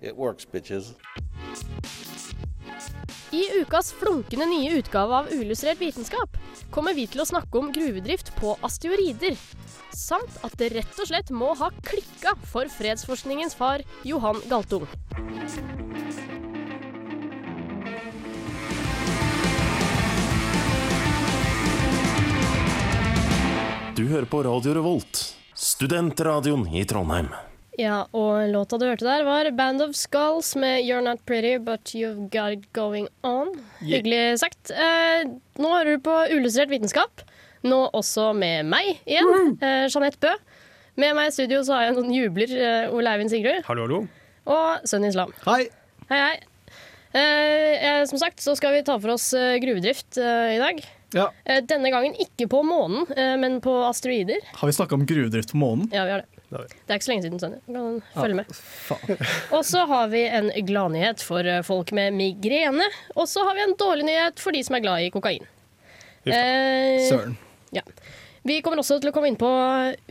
it works, bitches. I ukas flunkende nye utgave av Uillustrert vitenskap kommer vi til å snakke om gruvedrift på asteroider. Samt at det rett og slett må ha klikka for fredsforskningens far Johan Galtung. Du hører på Radio Revolt, studentradioen i Trondheim. Ja, og låta du hørte der var Band of Skulls med You're Not Pretty But You've Got It Going On. Hyggelig sagt. Eh, nå hører du på Uillustrert vitenskap. Nå også med meg igjen, eh, Jeanette Bø. Med meg i studio så har jeg noen jubler, eh, Ole Eivind Sigrud. Hallo, hallo. Og Sønn Islam. Hei. Hei, hei. Eh, eh, som sagt så skal vi ta for oss eh, gruvedrift eh, i dag. Ja. Eh, denne gangen ikke på månen, eh, men på asteroider. Har vi snakka om gruvedrift på månen? Ja, vi har det. Det er ikke så lenge siden, Sonja. Kan følge med. Og så har vi en gladnyhet for eh, folk med migrene. Og så har vi en dårlig nyhet for de som er glad i kokain. Eh, ja. vi kommer også til å komme inn på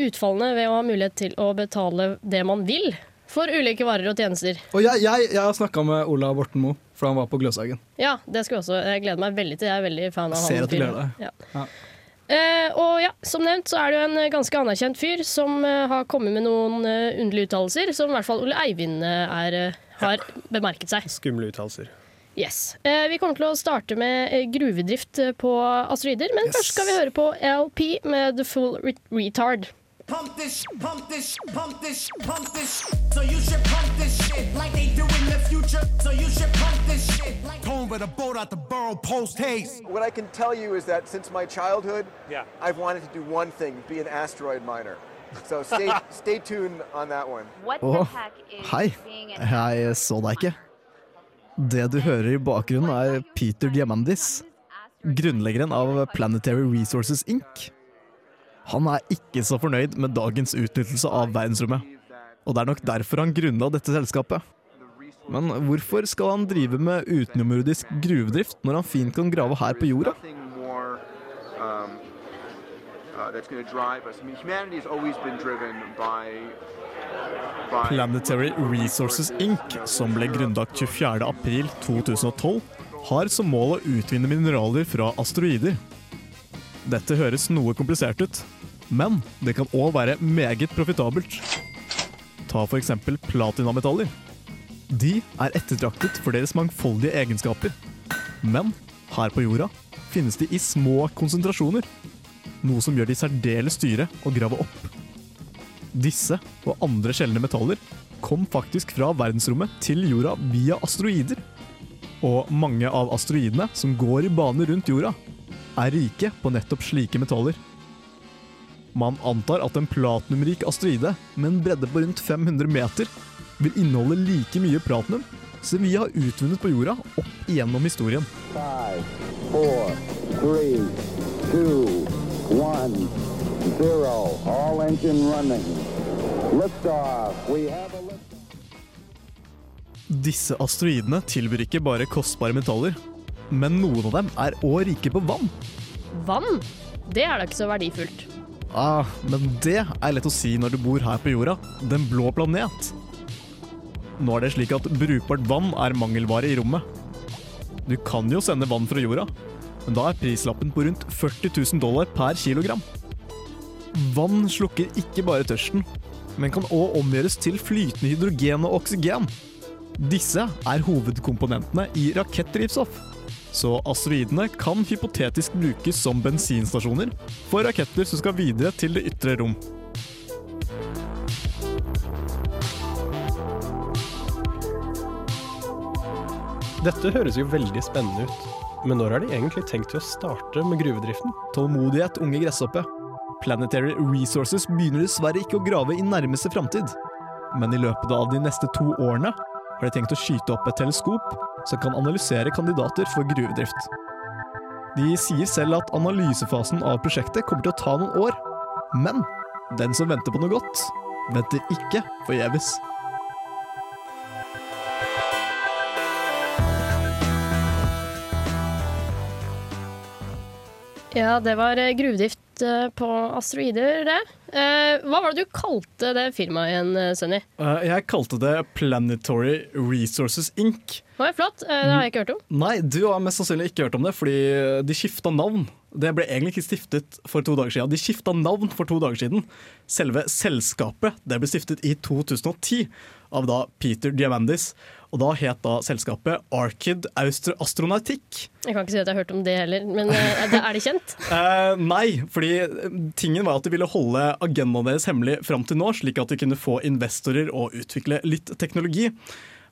utfallene ved å ha mulighet til å betale det man vil for ulike varer og tjenester. Og jeg, jeg, jeg har snakka med Ola Borten Moe, for han var på Gløshaugen. Ja, det skal jeg også. Jeg gleder meg veldig til. Jeg er veldig fan av Jeg ser at du gleder deg. Ja. Ja. Eh, og ja, som nevnt så er det jo en ganske anerkjent fyr som uh, har kommet med noen uh, underlige uttalelser, som i hvert fall Ole Eivind eh, er, har har bemerket seg. Skumle uttalelser. Yes. Eh, vi kommer til å starte med eh, gruvedrift eh, på asteroider, men Yes. først skal vi høre på LP med The Full Re Retard. Pump this, pump this, pump this, pump this. So you should pump this shit like they do future. So you should pump this shit like. Tone with a boat out the borough post haste. What I can tell you is that since my childhood, Yeah. I've wanted to do one thing: be an asteroid miner. So stay stay tuned on that one. Å, hei. Jeg så deg ikke. Det du hører i bakgrunnen er Peter Diamandis, grunnleggeren av Planetary Resources Inc. Han er ikke så fornøyd med dagens utnyttelse av verdensrommet, og det er nok derfor han grunnla dette selskapet. Men hvorfor skal han drive med utenomjordisk gruvedrift når han fint kan grave her på jorda? Um, uh, that's going to drive us. I mean, humanity has always been driven by. by Planetary Resources Inc., som ble grunnlagt 24.4.2012, har som mål å utvinne mineraler fra asteroider. Dette høres noe komplisert ut, men det kan òg være meget profitabelt. Ta eksempel platinametaller. De er ettertraktet for deres mangfoldige egenskaper. Men her på jorda finnes de i små konsentrasjoner, noe som gjør de særdeles dyre å grave opp. Disse og andre sjeldne metaller kom faktisk fra verdensrommet til jorda via asteroider. Og mange av asteroidene som går i bane rundt jorda, er rike på nettopp slike metaller. Man antar at en platinumrik asteroide med en bredde på rundt 500 meter vil inneholde like mye platinum som vi har utvunnet på jorda opp igjennom historien. Five, four, three, two, one, zero. All engine running. Liftoff. We have a lift. Disse asteroidene tilbyr ikke bare kostbare metaller, men noen av dem er òg rike på vann. Vann? Det er da ikke så verdifullt. Ah, men det er lett å si når du bor her på jorda, den blå planet. Nå er det slik at brukbart vann er mangelvare i rommet. Du kan jo sende vann fra jorda, men da er prislappen på rundt 40 000 dollar per kilogram. Vann slukker ikke bare tørsten, men kan òg omgjøres til flytende hydrogen og oksygen. Disse er hovedkomponentene i rakettdrivstoff. Så asteroidene kan hypotetisk brukes som bensinstasjoner for raketter som skal videre til det ytre rom. Dette høres jo veldig spennende ut. Men når har de egentlig tenkt til å starte med gruvedriften? Tålmodighet, unge gresshoppe. Planetary Resources begynner dessverre ikke å grave i nærmeste framtid. Men i løpet av de neste to årene har de tenkt å skyte opp et teleskop som kan analysere kandidater for gruvedrift. De sier selv at analysefasen av prosjektet kommer til å ta noen år, men den som venter på noe godt, venter ikke forgjeves. Ja, det var eh, gruvedrift eh, på asteroider, det. Eh, hva var det du kalte det firmaet igjen, Sunny? Jeg kalte det Planetary Resources Inc. Det var flott, det har jeg ikke hørt om. Nei, du har mest sannsynlig ikke hørt om det, fordi de skifta navn. Det ble egentlig ikke stiftet for to dager siden. De skifta navn for to dager siden. Selve selskapet det ble stiftet i 2010 av da Peter Diamandis. Og da het da selskapet Arkid Austro Astronautikk. Jeg kan ikke si at jeg har hørt om det heller, men eh, er det- kjent? Eh, nei, fordi tingen var at de ville holde agendaen deres hemmelig fram til nå, slik at de kunne få investorer og utvikle litt teknologi.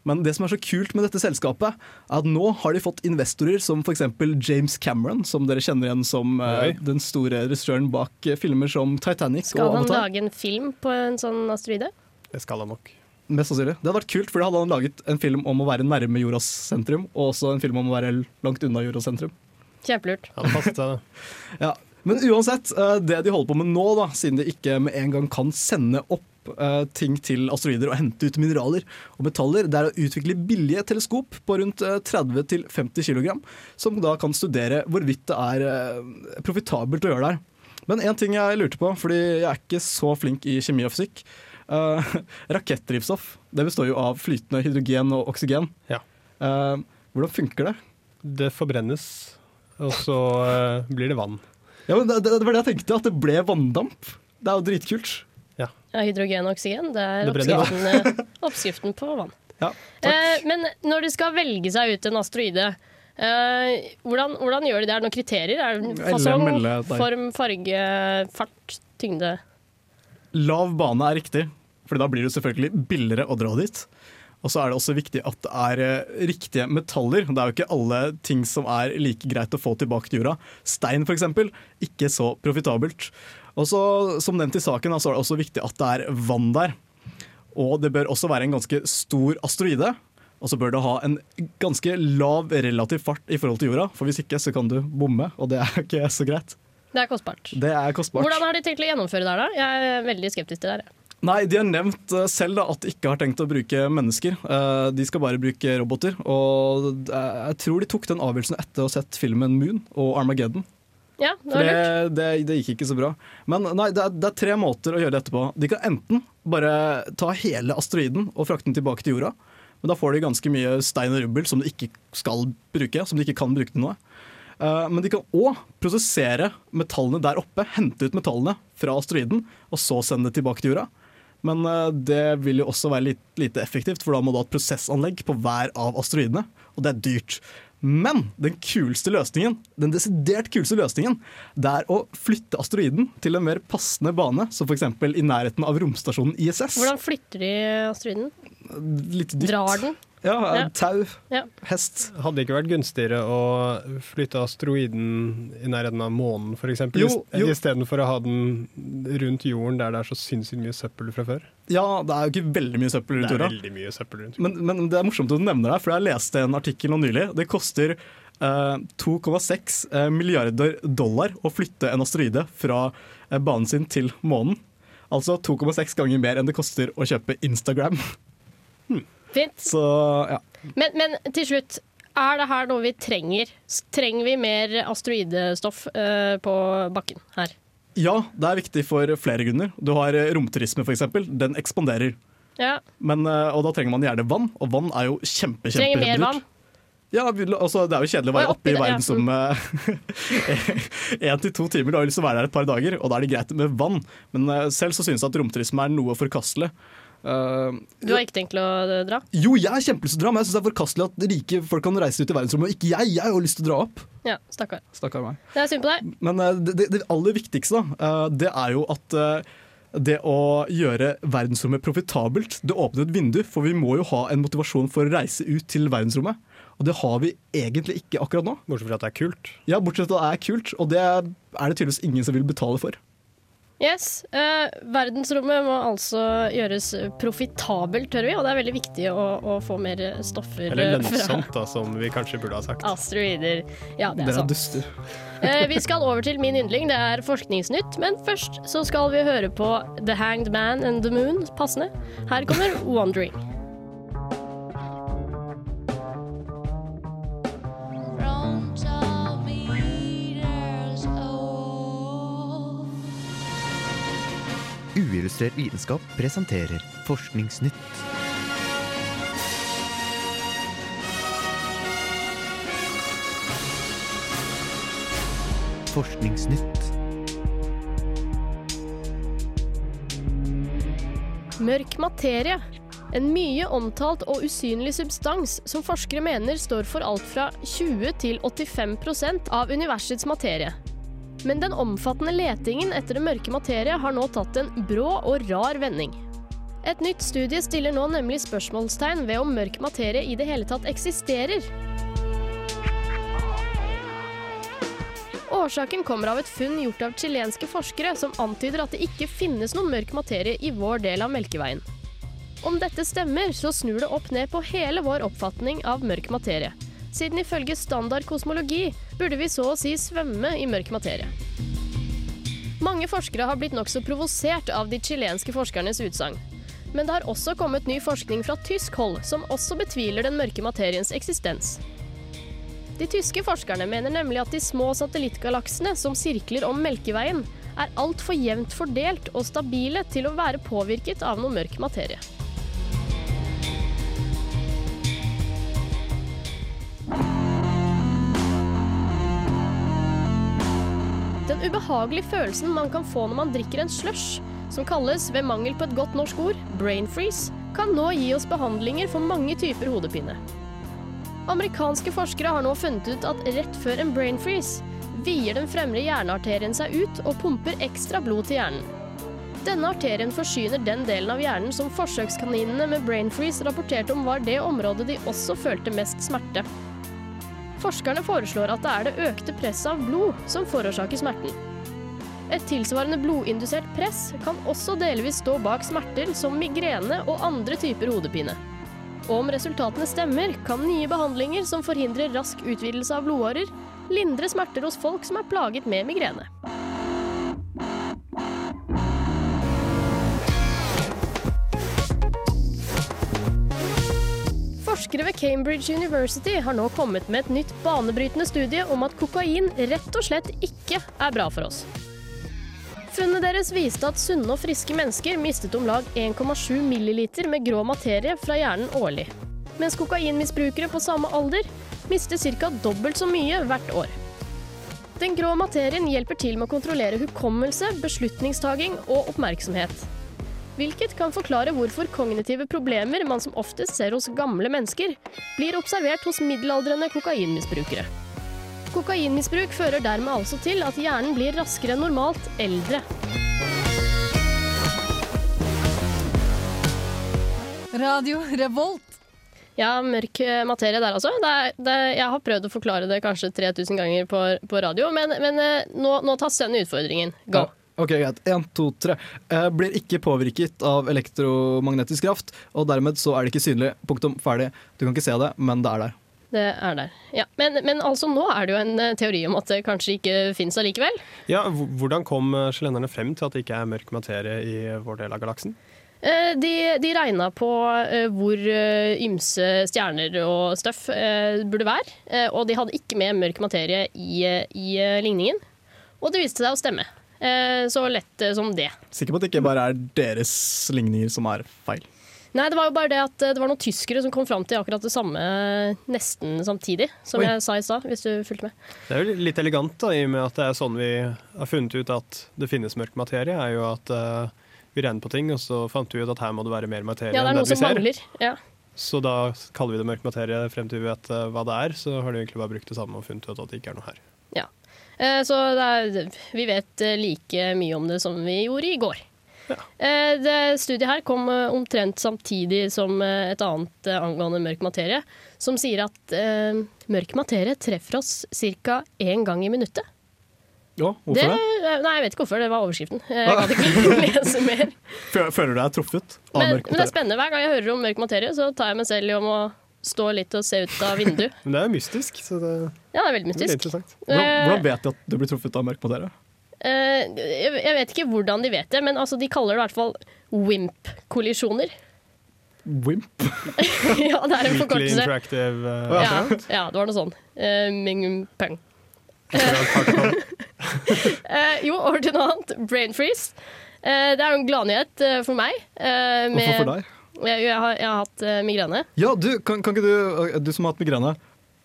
Men det som er så kult med dette selskapet, er at nå har de fått investorer som f.eks. James Cameron, som dere kjenner igjen som uh, den store regissøren bak eh, filmer som Titanic Skal og han lage en film på en sånn asteroide? Det skal han nok. Mest sannsynlig. Det hadde vært kult, for da hadde han laget en film om å være nærme jordas sentrum, og også en film om å være langt unna jordas sentrum. Kjempelurt. Han passet seg, det. Ja, Men uansett, eh, det de holder på med nå, da, siden de ikke med en gang kan sende opp eh, ting til asteroider og hente ut mineraler og metaller, det er å utvikle billige teleskop på rundt eh, 30-50 kg, som da kan studere hvorvidt det er eh, profitabelt å gjøre det her. Men én ting jeg lurte på, fordi jeg er ikke så flink i kjemi og fysikk. Eh, rakettdrivstoff det består jo av flytende hydrogen og oksygen. Ja. Uh, hvordan funker det? Det forbrennes, og så uh, blir det vann. Ja, men det, det var det jeg tenkte, at det ble vanndamp. Det er jo dritkult. Ja, hydrogen og oksygen, det er Det brenner oppskriften, oppskriften på vann. Ja, Eh, men når de skal velge seg ut en asteroide, eh, hvordan, hvordan gjør de det? Er det noen kriterier? Er det fasong, form, farge, fart, tyngde? Lav bane er riktig, for da blir det selvfølgelig billigere å dra dit. Og så er det også viktig at det er eh, riktige metaller. Det er jo ikke alle ting som er like greit å få tilbake til jorda. Stein f.eks. ikke så profitabelt. Og så, Som nevnt i saken, så er det også viktig at det er vann der. Og det bør også være en ganske stor asteroide. Og så bør det ha en ganske lav relativ fart i forhold til jorda, for hvis ikke så kan du bomme, og det er ikke så greit. Det er kostbart. Det er kostbart. Hvordan har de tenkt å gjennomføre det her, da? Jeg er veldig skeptisk til det her. Nei, de har nevnt eh, selv da, at de ikke har tenkt å bruke mennesker. Eh, De skal bare bruke roboter. Og eh, jeg tror de tok den avgjørelsen etter å ha sett filmen Moon og Armageddon. Ja, det var det, For det, det gikk ikke så bra. Men nei, det er, det er tre måter å gjøre dette på. De kan enten bare ta hele asteroiden og frakte den tilbake til jorda. Men da får de ganske mye stein og rubbel som de ikke skal bruke, som de ikke kan bruke til noe. Eh, Men de kan òg prosessere metallene der oppe, hente ut metallene fra asteroiden, og så sende det tilbake til jorda. Men eh, det vil jo også være litt, lite effektivt, for da må du ha et prosessanlegg på hver av asteroidene, og det er dyrt. Men den kuleste løsningen, den desidert kuleste løsningen, det er å flytte asteroiden til en mer passende bane, som f.eks. i nærheten av romstasjonen ISS. Hvordan flytter de asteroiden? Litt dypt. Drar den? Ja, Ja. tau. Ja. Hest. Hadde det ikke vært gunstigere å flytte asteroiden i nærheten av månen, f.eks.? Istedenfor å ha den rundt jorden der det er så sinnssykt mye søppel fra før? Ja, det er jo ikke veldig mye søppel rundt Det er veldig mye søppel rundt Men, men det er morsomt at du nevner det, for jeg leste en artikkel nå nylig. Det koster eh, 2,6 eh, milliarder dollar å flytte en asteroide fra eh, banen sin til månen. Altså 2,6 ganger mer enn det koster å kjøpe Instagram. Fint. Så ja. Men, men til slutt, er det her noe vi trenger? Trenger vi mer asteroidestoff uh, på bakken her? ja, det er viktig for flere grunner. Du har eh, romturisme f.eks. Den ekspanderer. Ja. Men, eh, og da trenger man gjerne vann, og vann er jo kjempe, kjempe Trenger mer vann? Ja, altså, Det er jo kjedelig å være oppe i verden verdensrommet én til to timer. Du har lyst til å være der et par dager, og da er det greit med vann. Men uh, selv så synes jeg at romturisme er noe forkastelig. Eh, Du har ikke tenkt til å eh, dra? jo, jeg er kjempelyst til å dra, men jeg syns det er forkastelig at rike folk kan reise ut i verdensrommet, og ikke jeg. Jeg har jo lyst til å dra opp. Ja, stakkar. Stakkar meg. Det er synd på deg. Men uh, det, det, aller viktigste, da, uh, det er jo at det å gjøre verdensrommet profitabelt, det åpner et vindu, for vi må jo ha en motivasjon for å reise ut til verdensrommet. Og det har vi egentlig ikke akkurat nå. Bortsett fra at det er kult. Ja, bortsett fra at det er kult, og det er det tydeligvis ingen som vil betale for. Yes. eh, verdensrommet må altså gjøres profitabelt, tør vi, og det er veldig viktig å, å få mer stoffer Eller eh, fra lønnsomt, da, som vi kanskje burde ha sagt. asteroider. Ja, det er Dere er sant. duster. Eh, vi skal over til min yndling, det er Forskningsnytt. Men først så skal vi høre på The Hanged Man and the Moon, passende. Her kommer Wandering. Uillustrert vitenskap presenterer Forskningsnytt. Forskningsnytt. Mørk materie. En mye omtalt og usynlig substans som forskere mener står for alt fra 20 til 85% av universets materie. Men den omfattende letingen etter det mørke materie har nå tatt en brå og rar vending. Et nytt studie stiller nå nemlig spørsmålstegn ved om mørk materie i det hele tatt eksisterer. Årsaken kommer av et funn gjort av chilenske forskere som antyder at det ikke finnes noen mørk materie i vår del av Melkeveien. Om dette stemmer, så snur det opp ned på hele vår oppfatning av mørk materie. Siden ifølge standard kosmologi burde vi så å si svømme i mørk materie. Mange forskere har blitt nokså provosert av de chilenske forskernes utsagn. Men det har også kommet ny forskning fra tysk hold som også betviler den mørke materiens eksistens. De tyske forskerne mener nemlig at de små satellittgalaksene som sirkler om Melkeveien, er altfor jevnt fordelt og stabile til å være påvirket av noe mørk materie. Den ubehagelige følelsen man kan få når man drikker en slush, som kalles ved mangel på et godt norsk ord brain freeze, kan nå gi oss behandlinger for mange typer hodepine. Amerikanske forskere har nå funnet ut at rett før en brain freeze vier den fremre hjernearterien seg ut og pumper ekstra blod til hjernen. Denne arterien forsyner den delen av hjernen som forsøkskaninene med brain freeze rapporterte om var det området de også følte mest smerte. Forskerne foreslår at det er det økte presset av blod som forårsaker smerten. Et tilsvarende blodindusert press kan også delvis stå bak smerter som migrene og andre typer hodepine. Og om resultatene stemmer, kan nye behandlinger som forhindrer rask utvidelse av blodårer, lindre smerter hos folk som er plaget med migrene. Forskere ved Cambridge University har nå kommet med et nytt banebrytende studie om at kokain rett og slett ikke er bra for oss. Funnet deres viste at sunne og friske mennesker mistet om lag 1,7 milliliter med grå materie fra hjernen årlig. Mens kokainmisbrukere på samme alder mister ca. dobbelt så mye hvert år. Den grå materien hjelper til med å kontrollere hukommelse, beslutningstaking og oppmerksomhet. Hvilket kan forklare hvorfor kognitive problemer man som oftest ser hos gamle mennesker, blir observert hos middelaldrende kokainmisbrukere. Kokainmisbruk fører dermed altså til at hjernen blir raskere enn normalt eldre. Radio Revolt. Ja, mørk eh, materie der altså. Det er, det, jeg har prøvd å forklare det kanskje 3000 ganger på, på radio, men, men eh, nå, nå tar Sønn utfordringen. Go! Ok, greit. Én, to, tre. Eh, blir ikke påvirket av elektromagnetisk kraft, og dermed så er det ikke synlig. Punktum. Ferdig. Du kan ikke se det, men det er der. Det er der. Ja. Men, men altså, nå er det jo en eh, teori om at det kanskje ikke fins allikevel. Ja, Hvordan kom sjelenderne frem til at det ikke er mørk materie i vår del av galaksen? Eh, De, de regna på eh, hvor eh, ymse stjerner og støff eh, burde være, eh, og de hadde ikke med mørk materie i, eh, i eh, ligningen. Og det viste seg å stemme. Eh, Så lett eh, som det. Sikker på at det ikke bare er deres ligninger som er feil. Nei, det var jo bare det at eh, det var noen tyskere som kom fram til akkurat det samme nesten samtidig, som Oi. jeg sa i stad, hvis du fulgte med. Det er jo litt elegant, da, i og med at det er sånn vi har funnet ut at det finnes mørk materie. er jo at uh, vi regner på ting, og så fant vi ut at her må det være mer materie Ja, det er enn noe det vi som ser. mangler. Ja. Så da kaller vi det mørk materie frem til vi vet uh, hva det er. Så har de egentlig bare brukt det samme og funnet ut at det ikke er noe her. ja. Eh, Så er, vi vet eh, like mye om det som vi gjorde i går. Ja. Det studiet her kom eh, omtrent samtidig som eh, et annet eh, angående mørk materie, som sier at eh, mørk materie treffer oss ca. én gang i minuttet. Ja, hvorfor Det, det? nei, jeg vet ikke hvorfor. Det var overskriften. Jeg Ah. kan ikke lese mer. Føler du deg truffet av Men, mørk men det er spennende. Hver gang jeg hører om mørk materie, så tar jeg meg selv i om å stå litt og se ut av vinduet. Men det er jo mystisk, så det, Ja, det er veldig det mystisk. interessant. Hvordan, hvordan vet de at du blir truffet av mørk materie? dere? jeg jeg vet ikke hvordan de vet det, men altså, de kaller det i hvert fall WIMP-kollisjoner. Wimp? ja, det er en forkortelse. Interactive uh, Ja, ja, det var noe sånn. Uh, Ming Peng. Uh, jo, over til noe annet. Brain freeze. Eh, det er jo en gladnyhet for meg. eh, med- Hvorfor for deg? Jeg, jeg, har, jeg har hatt eh, migrene. Ja, du, kan, kan ikke du, du som har hatt migrene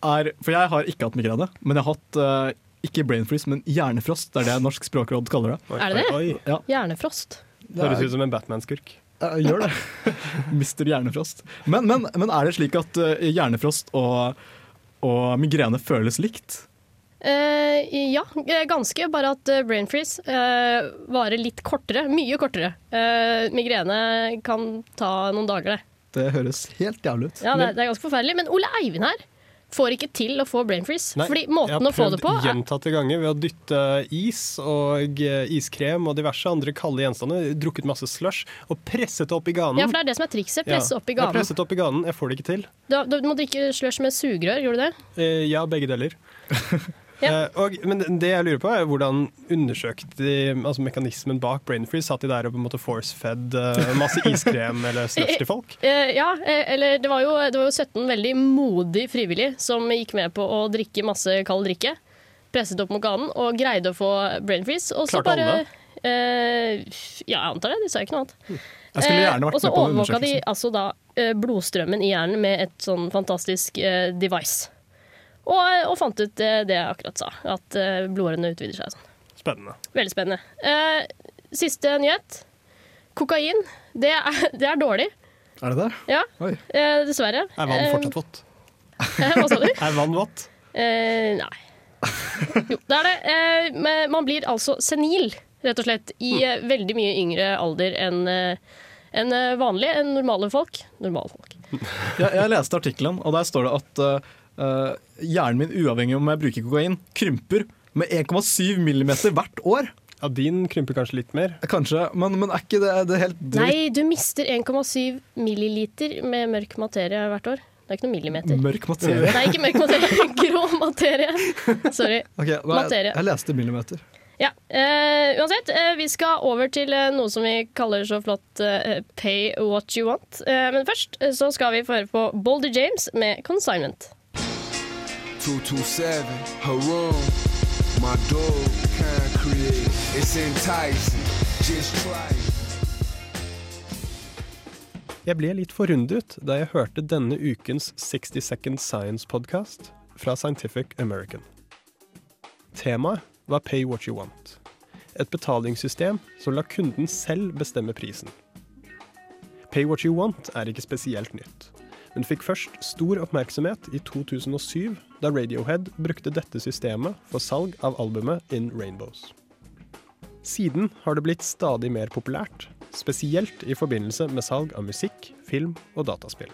er, For jeg har ikke hatt migrene, men jeg har hatt uh, ikke brain freeze, men hjernefrost. Det er det Norsk språkråd kaller det. Er det det? Oi, Ja, Hjernefrost. Høres ut som en Batman-skurk. Uh, gjør det. Mister hjernefrost. Men, men, men er det slik at eh, hjernefrost og, og migrene føles likt? Eh, ja, eh, ganske. Bare at eh, brain freeze uh, varer litt kortere. Mye kortere. Uh, migrene kan ta noen dager, det. Det høres helt jævlig ut. Ja, det, er- det er ganske forferdelig. Men Ole Eivind her får ikke til å få brain freeze. Nei, fordi måten å få det på Jeg har prøvd gjentatte ganger ved å dytte is og iskrem og diverse andre kalde gjenstander, drukket masse slush og presset det opp i ganen. Ja, for det er det som er trikset. Presse Ja, opp i Jeg presset opp i ganen, jeg får det ikke til. Da, da må drikke slush med sugerør, gjorde du det? Eh, ja, begge deler. Eh, og, men det jeg lurer på, er hvordan undersøkte de altså mekanismen bak brain freeze? Satt de der og på en måte force-fed eh, masse iskrem eller slush til folk? Eh, ja, eller det var, jo, det var jo 17 veldig modig frivillige som gikk med på å drikke masse kald drikke. Presset opp mot ganen og greide å få brain freeze. Og så bare eh, Ja, jeg antar det. De sa ikke noe annet. Jeg skulle gjerne vært og så med på den overvåka de altså da blodstrømmen i hjernen med et sånn fantastisk eh, device. Og, og fant ut det, det jeg akkurat sa, at eh, blodårene utvider seg. Sånn. Spennende. Veldig spennende. Eh, siste nyhet. Kokain. Det er, det er dårlig. Er det det? Ja, Oi. eh, dessverre. Er vann fortsatt vått? Eh, hva sa du? Er vann vått? Eh, nei. Jo, det er det. Eh, man blir altså senil, rett og slett, i eh, veldig mye yngre alder enn eh, enn, eh, vanlig, enn normale folk. Normale folk. Jeg, jeg leste artikkelen, og der står det at eh, eh, hjernen min, uavhengig om jeg bruker kokain, krymper med 1,7 millimeter hvert år. Ja, Din krymper kanskje litt mer. Kanskje, men, men er ikke det, det er helt dritt? Nei, du mister 1,7 milliliter med mørk materie hvert år. Det er ikke noe millimeter. Mørk materie? Nei, ikke mørk materie. Grå materie. Sorry. Okay, da, Materie. Jeg leste millimeter. Ja, Uh, uansett, uh, vi skal over til uh, noe som vi kaller så flott pay what you want. Eh, men først så skal vi få høre på Boldy James med 'Consignment'. 227, her room. My dog, concrete. It's enticing. Just try it. Jeg ble litt forundret da jeg hørte denne ukens 60 Second Science-podkast fra Scientific American. Temaet var Pay What You Want. Et betalingssystem som lar kunden selv bestemme prisen. Pay What You Want er ikke spesielt nytt, men fikk først stor oppmerksomhet i 2007 da Radiohead brukte dette systemet for salg av albumet In Rainbows. Siden har det blitt stadig mer populært, spesielt i forbindelse med salg av musikk, film og dataspill.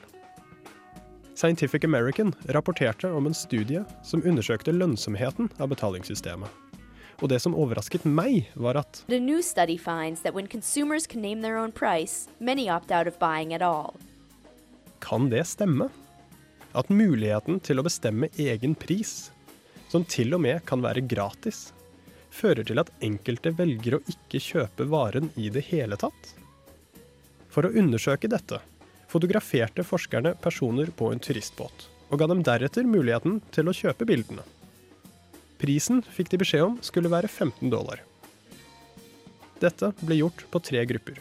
Scientific American rapporterte om en studie som undersøkte lønnsomheten av betalingssystemet. Og det som overrasket meg, var at The new study finds that when consumers can name their own price, many opt out of buying at all. Kan det stemme? At muligheten til å bestemme egen pris, som til og med kan være gratis, fører til at enkelte velger å ikke kjøpe varen i det hele tatt? For å undersøke dette fotograferte forskerne personer på en turistbåt, og ga dem deretter muligheten til å kjøpe bildene. Prisen fikk de beskjed om skulle være 15 dollar. Dette ble gjort på tre grupper.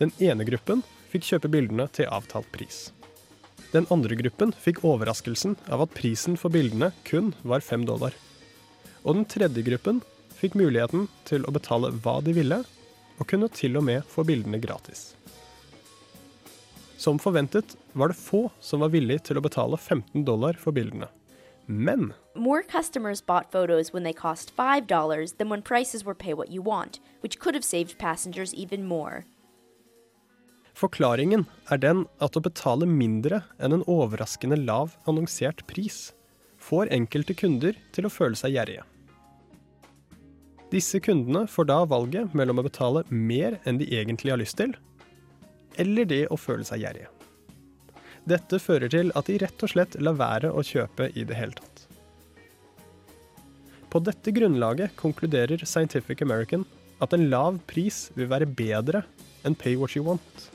Den ene gruppen fikk kjøpe bildene til avtalt pris. Den andre gruppen fikk overraskelsen av at prisen for bildene kun var 5 dollar. Og den tredje gruppen fikk muligheten til å betale hva de ville, og kunne til og med få bildene gratis. Som forventet var det få som var villig til å betale 15 dollar for bildene. Men More customers bought photos when they cost $5 than when prices were pay what you want, which could have saved passengers even more. Forklaringen er den at å betale mindre enn en overraskende lav annonsert pris får enkelte kunder til å føle seg gjerrige. Disse kundene får da valget mellom å betale mer enn de egentlig har lyst til, eller det å føle seg gjerrige. Dette fører til at de rett og slett lar være å kjøpe i det hele tatt. På dette grunnlaget konkluderer Scientific American at en lav pris vil være bedre enn pay what you want.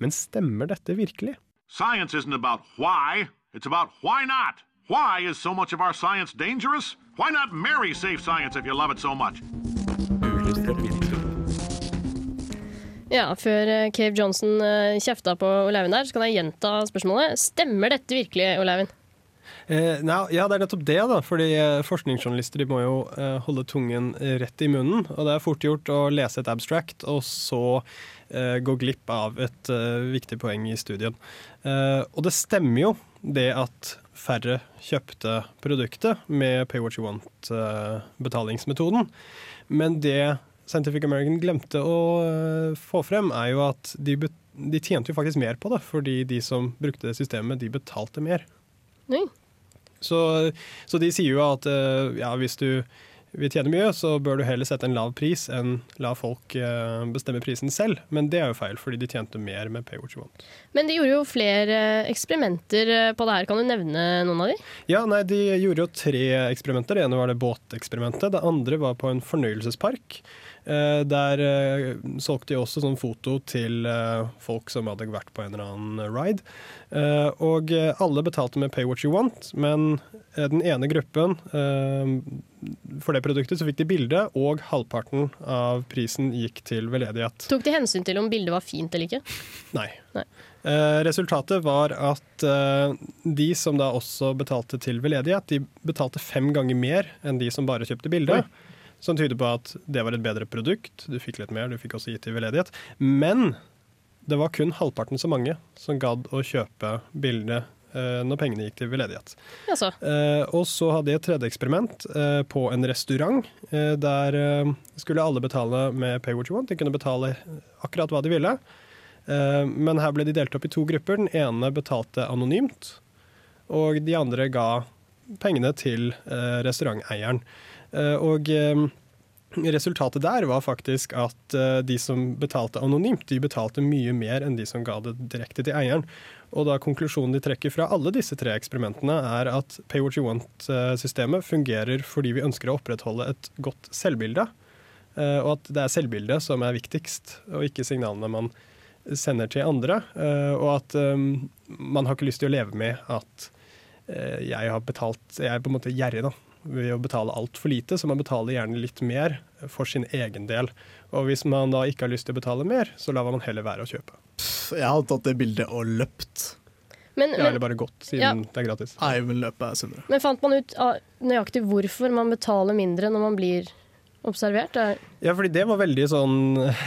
Men stemmer dette virkelig? Science isn't about why, it's about why not. Why is so much of our science dangerous? Why not marry safe science if you love it so much? Ja, før eh, Cave Johnson eh, kjefta på Oleiven der, så kan jeg gjenta spørsmålet. Stemmer dette virkelig, Oleiven? Eh, nei, ja, det er nettopp det, da. Fordi eh, forskningsjournalister de må jo eh, holde tungen rett i munnen. Og det er fort gjort å lese et abstract, og så eh, gå glipp av et eh, viktig poeng i studien. Eh, og det stemmer jo det at færre kjøpte produktet med pay what you want-betalingsmetoden. Men det Scientific American glemte å få frem, er jo at de, de tjente jo faktisk mer på det, fordi de som brukte det systemet, de betalte mer. Oi. Så, så de sier jo at eh, ja, hvis du vil tjene mye, så bør du heller sette en lav pris enn la folk eh, bestemme prisen selv. Men det er jo feil, fordi de tjente mer med pay what you want. Men de gjorde jo flere eksperimenter eh, på det her. Kan du nevne noen av de? Ja, nei, De gjorde jo tre eksperimenter. Det ene var det båteksperimentet. Det andre var på en fornøyelsespark. Eh, der eh, solgte de også sånn foto til eh, folk som hadde vært på en eller annen ride. Eh, og eh, alle betalte med pay what you want, men eh, den ene gruppen eh, for det produktet så fikk de bilde, og halvparten av prisen gikk til veldedighet. Tok de hensyn til om bildet var fint eller ikke? Nei. Nei. Eh, resultatet var at eh, de som da også betalte til veldedighet, de betalte fem ganger mer enn de som bare kjøpte bilde. Som tyder på at det var et bedre produkt. Du fikk litt mer, du fikk også gitt til veldedighet. Men det var kun halvparten så mange som gadd å kjøpe bildet eh, når pengene gikk til veldedighet. Jaså. Eh, og så hadde jeg et tredje eksperiment eh, på en restaurant. Eh, der eh, skulle alle betale med pay what you want. De kunne betale akkurat hva de ville. Eh, men her ble de delt opp i to grupper. Den ene betalte anonymt, og de andre ga pengene til restauranteieren. Eh, og eh, resultatet der var faktisk at eh, de som betalte anonymt, de betalte mye mer enn de som ga det direkte til eieren. Og da konklusjonen de trekker fra alle disse tre eksperimentene, er at Pay What You Want-systemet fungerer fordi vi ønsker å opprettholde et godt selvbilde. Og at det er selvbildet som er viktigst, og ikke signalene man sender til andre. Og at man har ikke lyst til å leve med at jeg har betalt Jeg er på en måte gjerrig, da. Ved å betale altfor lite, så man betaler gjerne litt mer for sin egen del. Og hvis man da ikke har lyst til å betale mer, så lar man heller være å kjøpe. Jeg hadde tatt det bildet og løpt. Men, Ja, eller bare gått, siden Ja. det er gratis. Nei, men løpet er sunnere. Men fant man ut nøyaktig hvorfor man betaler mindre når man blir observert? Er- Ja, fordi det var veldig sånn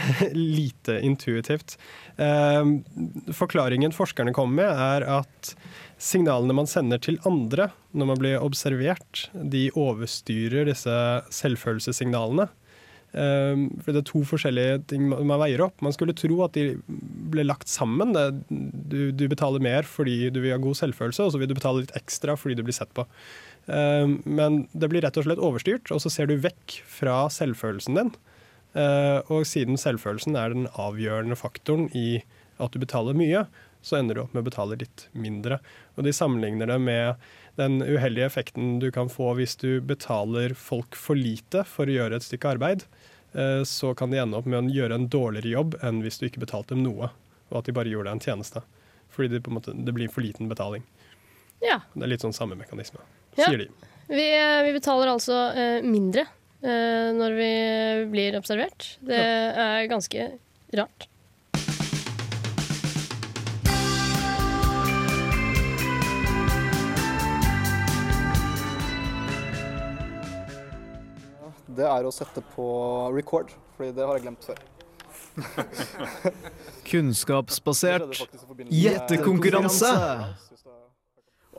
lite intuitivt. Eh, forklaringen forskerne kom med, er at signalene man sender til andre når man blir observert, de overstyrer disse selvfølelsessignalene. Eh, for det er to forskjellige ting man veier opp. Man skulle tro at de ble lagt sammen. Du, du betaler mer fordi du vil ha god selvfølelse, og så vil du betale litt ekstra fordi du blir sett på. Eh, Men det blir rett og slett overstyrt, og så ser du vekk fra selvfølelsen din. Eh, Og siden selvfølelsen er den avgjørende faktoren i at du betaler mye, så ender du opp med å betale litt mindre. Og de sammenligner det med den uheldige effekten du kan få hvis du betaler folk for lite for å gjøre et stykke arbeid. Eh, Så kan de ende opp med å gjøre en dårligere jobb enn hvis du ikke betalte dem noe, og at de bare gjorde deg en tjeneste. Fordi det, måte, det blir for liten betaling. Ja. Det er litt sånn samme mekanisme, Ja. sier de. Vi, eh, vi betaler altså eh, mindre når vi blir observert. Det er ganske rart. Det er å sette på record, fordi det har jeg glemt før. Kunnskapsbasert gjettekonkurranse.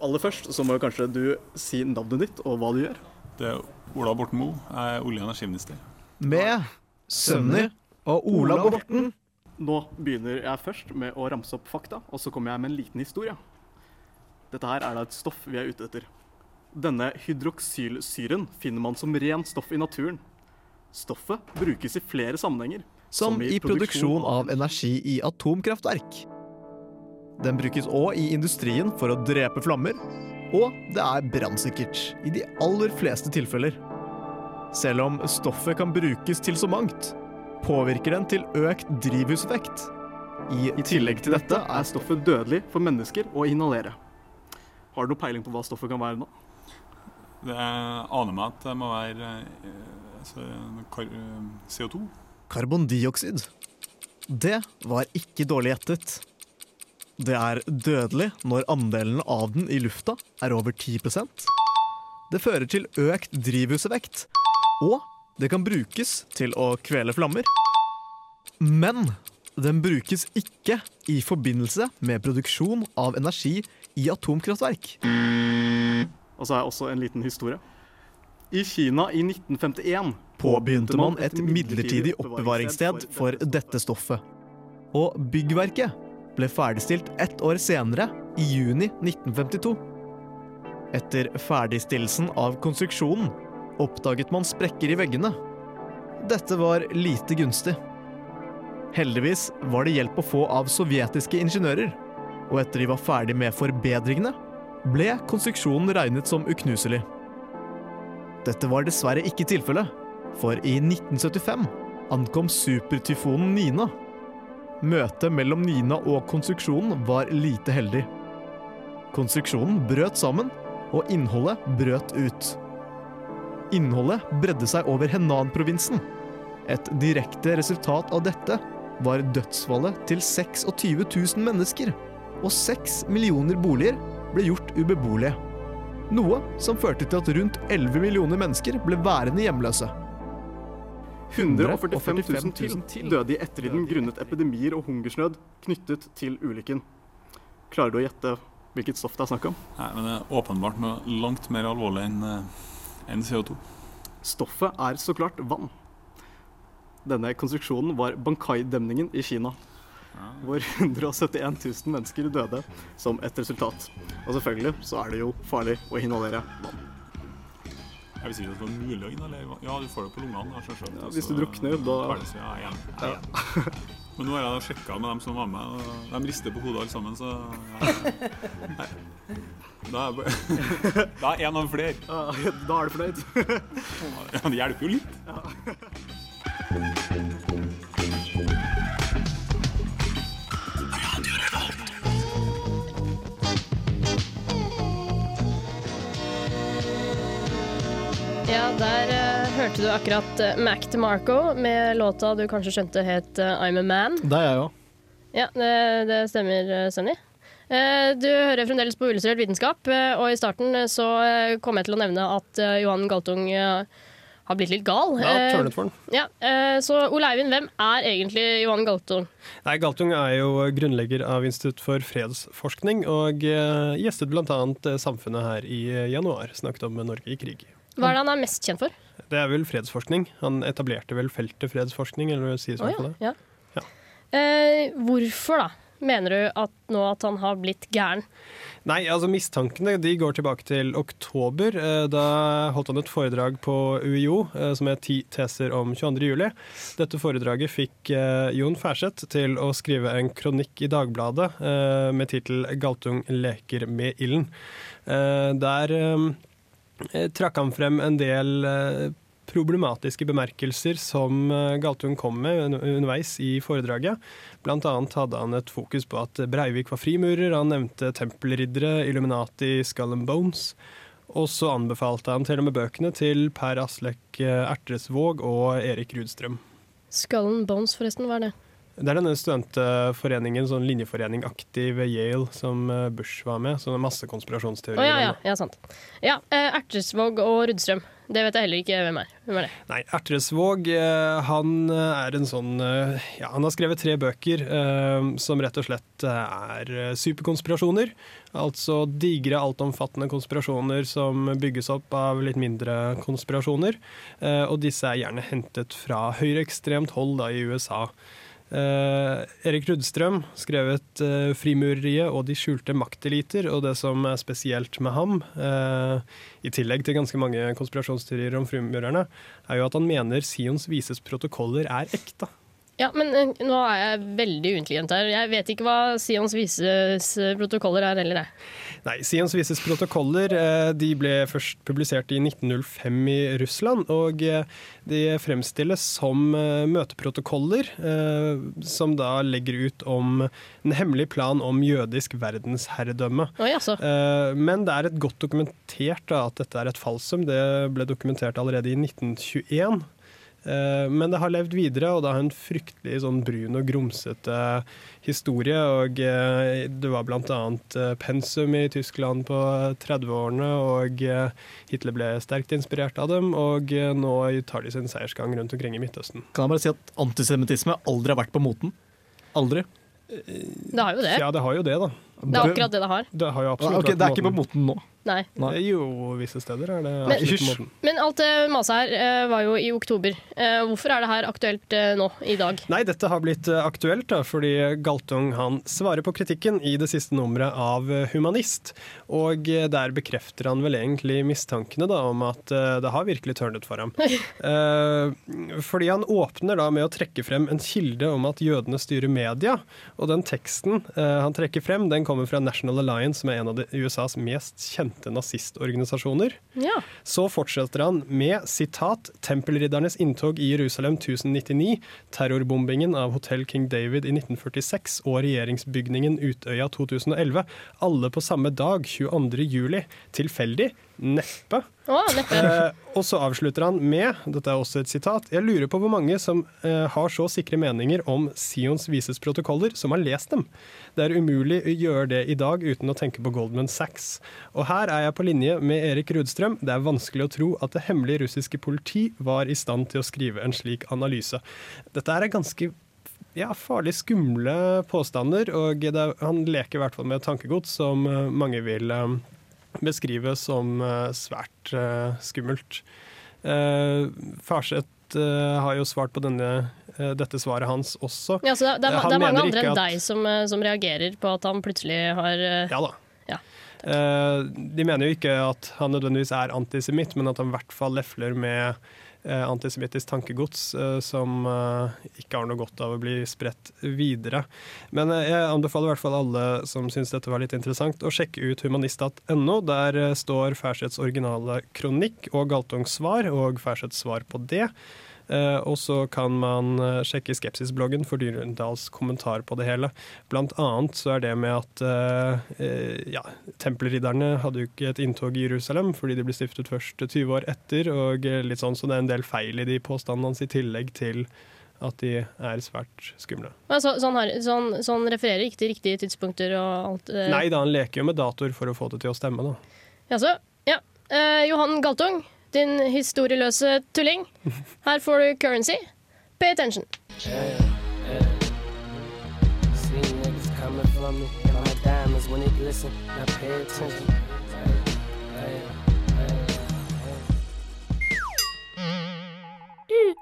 Aller først så må jo kanskje du si navnet ditt og hva du gjør. Det er Ola Borten Moe. Jeg er olje- og energiminister. Med Sønner og Ola Borten. Nå begynner jeg først med å ramse opp fakta, og så kommer jeg med en liten historie. Dette her er da et stoff vi er ute etter. Denne hydroksylsyren finner man som rent stoff i naturen. Stoffet brukes i flere sammenhenger. Som i produksjon av energi i atomkraftverk. Den brukes òg i industrien for å drepe flammer, og det er brannsikkert i de aller fleste tilfeller. Selv om stoffet kan brukes til så mangt, påvirker den til økt drivhuseffekt. I, tillegg til dette er stoffet dødelig for mennesker å inhalere. Har du noe peiling på hva stoffet kan være nå? Det aner meg at det må være eh, altså, kar eh, CO2. Karbondioksid. Det var ikke dårlig gjettet. Det er dødelig når andelen av den i lufta er over 10% Det fører til økt drivhuseffekt, og det kan brukes til å kvele flammer. Men den brukes ikke i forbindelse med produksjon av energi i atomkraftverk. Og så har jeg også en liten historie. I Kina i 1951 Påbegynte man et midlertidig oppbevaringssted for dette stoffet. Og byggverket ble ferdigstilt ett år senere, i juni 1952. Etter ferdigstillelsen av konstruksjonen oppdaget man sprekker i veggene. Dette var lite gunstig. Heldigvis var det hjelp å få av sovjetiske ingeniører, og etter de var ferdig med forbedringene, ble konstruksjonen regnet som uknuselig. Dette var dessverre ikke tilfellet, for i 1975 ankom supertyfonen Nina. Møtet mellom Nina og konstruksjonen var lite heldig. Konstruksjonen brøt sammen, og innholdet brøt ut. Innholdet bredde seg over Henan-provinsen. Et direkte resultat av dette var dødsfallet til 26 000 mennesker, og 6 millioner boliger ble gjort ubeboelige. Noe som førte til at rundt 11 millioner mennesker ble værende hjemløse. 145 000 til døde i ettertiden grunnet epidemier og hungersnød knyttet til ulykken. Klarer du å gjette hvilket stoff det er snakk om? Nei, men det er åpenbart noe langt mer alvorlig enn en enn CO2. Stoffet er så klart vann. Denne konstruksjonen var Bankai-demningen i Kina. Hvor 171 000 mennesker døde som et resultat. Og selvfølgelig så er det jo farlig å inhalere vann. Jeg vil si det var mulig å inhalere. Ja, du får det på lungene. selvsagt. Ja, hvis Altså, du drukner, da- så Ja. Ja, igjen. Men nå har jeg sjekka med dem som var med, og de rister på hodet alle sammen, så. Da er jeg en av flere. da er du fornøyd? Ja, det hjelper jo litt. Ja, der uh, hørte du akkurat uh, Mac DeMarco med låta du kanskje skjønte het uh, I'm a Man. Det er jeg òg. Ja, det, det stemmer, Sunny. Eh, Du hører fremdeles på Illustrert vitenskap, og i starten så kom jeg til å nevne at Johan Galtung har blitt litt gal. Ja, tørnet for den. Ja, eh, så Ole Eivind, hvem er egentlig Johan Galtung? Nei, Galtung er jo grunnlegger av Institutt for fredsforskning, og gjestet bl.a. Samfunnet her i januar. Snakket om Norge i krig. Hva er det han er mest kjent for? Det er vel fredsforskning. Han etablerte vel feltet fredsforskning, eller sies hvert fall det. ja. ja. Eh, hvorfor da, mener du at nå at han har blitt gæren? Nei, altså mistankene de går tilbake til oktober. Eh, Da holdt han et foredrag på UiO eh, som het 'Ti teser om 22. juli'. Dette foredraget fikk eh, Jon Færseth til å skrive en kronikk i Dagbladet med tittel 'Galtung leker med ilden'. Der trakk han frem en del eh, problematiske bemerkelser som Galtun Galtung kom med underveis i foredraget. Blant annet hadde han et fokus på at Breivik var frimurer, han nevnte tempelriddere, Illuminati, Skull and Bones. Og så anbefalte han til og med bøkene til Per Aslek eh, Ertresvåg og Erik Rudstrøm. Skull and Bones, forresten, hva er det? Det er denne studentforeningen, sånn linjeforening-aktig ved Yale, som eh, Bush var med. Sånne masse konspirasjonsteorier. Oh, ja, ja, ja, sant. Ja, eh, Ertesvåg og Rudstrøm. Det vet jeg heller ikke hvem er. Hvem er det? Nei, Ertresvåg eh, han er en sånn Ja, han har skrevet tre bøker eh, som rett og slett er superkonspirasjoner. Altså digre, altomfattende konspirasjoner som bygges opp av litt mindre konspirasjoner. Eh, og disse er gjerne hentet fra høyreekstremt hold da, i USA. Eh, Erik Rudstrøm skrevet uh, 'Frimureriet og de skjulte makteliter', og det som er spesielt med ham, eh, i tillegg til ganske mange konspirasjonsteorier om frimurerne, er jo at han mener Sions vises protokoller er ekte. Ja, men eh, nå er jeg veldig uintelligent her. Jeg vet ikke hva Sions vises eh, protokoller er heller, jeg. Nei, Sions vises protokoller eh, de ble først publisert i 1905 i Russland, og de fremstilles som møteprotokoller som da legger ut om en hemmelig plan om jødisk verdensherredømme. Oi, altså. Men det er et godt dokumentert da, at dette er et falsum. Det ble dokumentert allerede i 1921. Eh, Men det har levd videre, og det har en fryktelig sånn brun og grumsete historie. Og eh, det var bl.a. pensum i Tyskland på 30-årene, og eh, Hitler ble sterkt inspirert av dem. Og eh, nå tar de sin seiersgang rundt omkring i Midtøsten. Kan jeg bare si at antisemittisme aldri har vært på moten? Aldri? Det har jo det. Ja, det har jo det, da. Det er akkurat det det har. Det har jo absolutt Ok, det er ikke på moten nå? Nei. Nei. Jo, visse steder er det Men-. Men alt det maset her eh, var jo i oktober. Eh, hvorfor er det her aktuelt eh, nå, i dag? Nei, dette har blitt aktuelt da, fordi Galtung han svarer på kritikken i det siste nummeret av Humanist. Og der bekrefter han vel egentlig mistankene da, om at det har virkelig tørnet for ham. Eh, fordi han åpner da med å trekke frem en kilde om at jødene styrer media. Og den teksten han trekker frem, den kommer fra National Alliance, som er en av de, USAs mest kjente nazistorganisasjoner. Ja. Så fortsetter han med sitat 'Tempelriddernes inntog i Jerusalem 1099', terrorbombingen av Hotell King David i 1946 og regjeringsbygningen Utøya 2011. Alle på samme dag, 22. juli. Tilfeldig? Neppe. Oh, neppe. Eh, og så avslutter han med, dette er også et sitat, jeg lurer på hvor mange som eh, har så sikre meninger om Sions vises protokoller, som har lest dem. Det er umulig å gjøre det i dag uten å tenke på Goldman Sachs. Og her er jeg på linje med Erik Rudstrøm. Det er vanskelig å tro at det hemmelige russiske politi var i stand til å skrive en slik analyse. Dette er ganske ja, farlig skumle påstander, og det, han leker i hvert fall med tankegods som eh, mange vil eh, beskrive som eh, svært eh, skummelt. Uh, Farseth eh, har jo svart på denne, eh, dette svaret hans også. Ja, så det, det, er, Han det er mange andre enn at- deg som, eh, som reagerer på at han plutselig har eh, Ja da. Ja. Eh, de mener jo ikke at han nødvendigvis er antisemitt, men at han i hvert fall lefler med eh, antisemittisk tankegods eh, som eh, ikke har noe godt av å bli spredt videre. Men eh, jeg anbefaler i hvert fall alle som syns dette var litt interessant, å sjekke ut humanist.no. Der eh, står Færsets originale kronikk og Galtungs svar, og Færsets svar på det. Eh, og så kan man eh, sjekke Skepsisbloggen for Dyrendals kommentar på det hele. Blant annet så er det med at eh, ja, tempelridderne hadde jo ikke et inntog i Jerusalem fordi de ble stiftet først 20 år etter, og litt sånn, så det er en del feil i de påstandene hans i tillegg til at de er svært skumle. Altså, så, han har, sånn, han, refererer ikke til riktige tidspunkter og alt? eh. Nei da, han leker jo med datoer for å få det til å stemme, da. Jaså? Ja. Eh, Johan Galtung, din historieløse tulling. Her får du currency. Pay attention. See niggas coming for me, and my diamonds when they glisten. Now pay attention.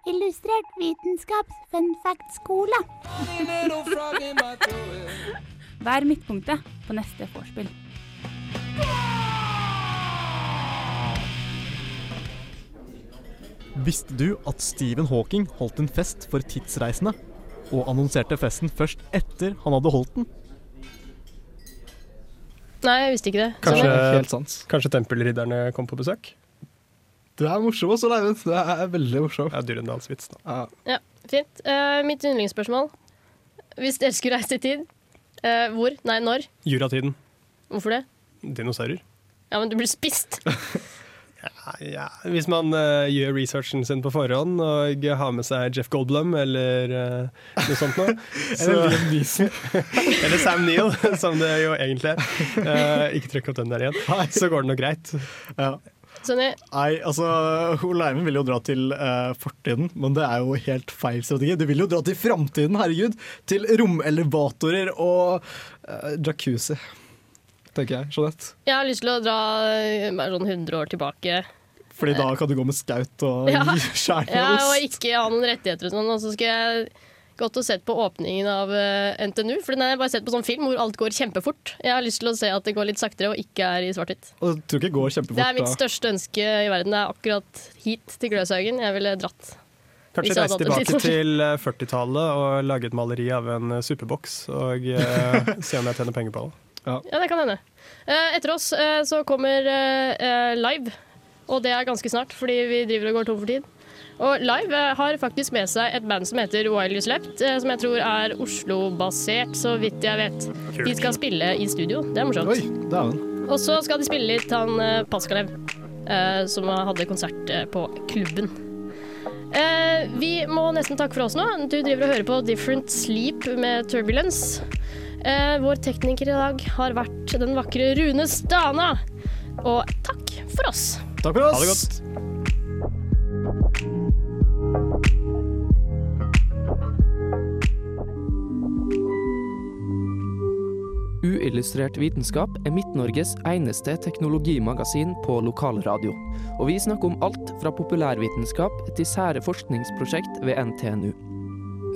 Uillustrert vitenskaps fun fact-skole. Vær midtpunktet på neste vorspiel. Visste du at Stephen Hawking holdt en fest for tidsreisende, og annonserte festen først etter han hadde holdt den? Nei, jeg visste ikke det. Kanskje, Så- Helt sant. kanskje tempelridderne kom på besøk? Du er morsom også, Leivind. Du er veldig morsom. Ja, Dyrendalsvits, da. Ja, fint. Uh, mitt yndlingsspørsmål. Hvis dere skulle reist i tid, uh, hvor? Nei, når? Juratiden. Hvorfor det? Dinosaurer. Ja, men du blir spist. Ja, hvis man uh, gjør researchen sin på forhånd og har med seg Jeff Goldblum eller uh, noe sånt noe. Eller Liam eller Sam Neill, som det jo egentlig er. Uh, ikke trykk opp den der igjen. Så går det nok greit. Ja. Nei, altså, Ole Leimen vil jo dra til uh, fortiden, men det er jo helt feil strategi. Du vil jo dra til framtiden, herregud. Til romelevatorer og uh, jacuzzi, tenker jeg. Jeanette. jeg har lyst til å dra bare sånn 100 år tilbake. Fordi da kan du gå med skaut og Ja. skjære Ja, og ikke ha noen rettigheter og sånn. Og så skal jeg gått og sett på åpningen av eh, NTNU. For den har jeg bare sett på sånn film hvor alt går kjempefort. Jeg har lyst til å se at det går litt saktere og ikke er i svart-hvitt. Det går kjempefort. Det er mitt da. største ønske i verden. Det er akkurat hit til Gløshaugen. Jeg ville dratt. Kanskje reise tilbake til eh, 40-tallet og lage et maleri av en eh, superboks og uh, se om jeg tjener penger på det. Ja, det kan hende. Uh, etter oss uh, så kommer eh, eh, Live, og det er ganske snart, fordi vi driver og går tom for tid. Og Live eh, har faktisk med seg et band som heter While You Slept, eh, som jeg tror er Oslo-basert, så vidt jeg vet. De skal spille i studio, det er morsomt. Oi. Og så skal de spille litt han eh, Paskalev, som hadde konsert på klubben. Vi må nesten takke for oss nå. Du driver og hører på Different Sleep med Turbulence. Vår tekniker i dag har vært den vakre Rune Stana. Og takk for oss. Takk for oss. Ha det godt. Uillustrert vitenskap er Midt-Norges eneste teknologimagasin på lokalradio. Og vi snakker om alt fra populærvitenskap til sære forskningsprosjekt ved NTNU.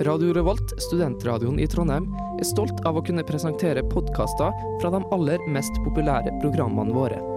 Radio Revolt, studentradioen i Trondheim, er stolt av å kunne presentere podkaster fra de aller mest populære programmene våre.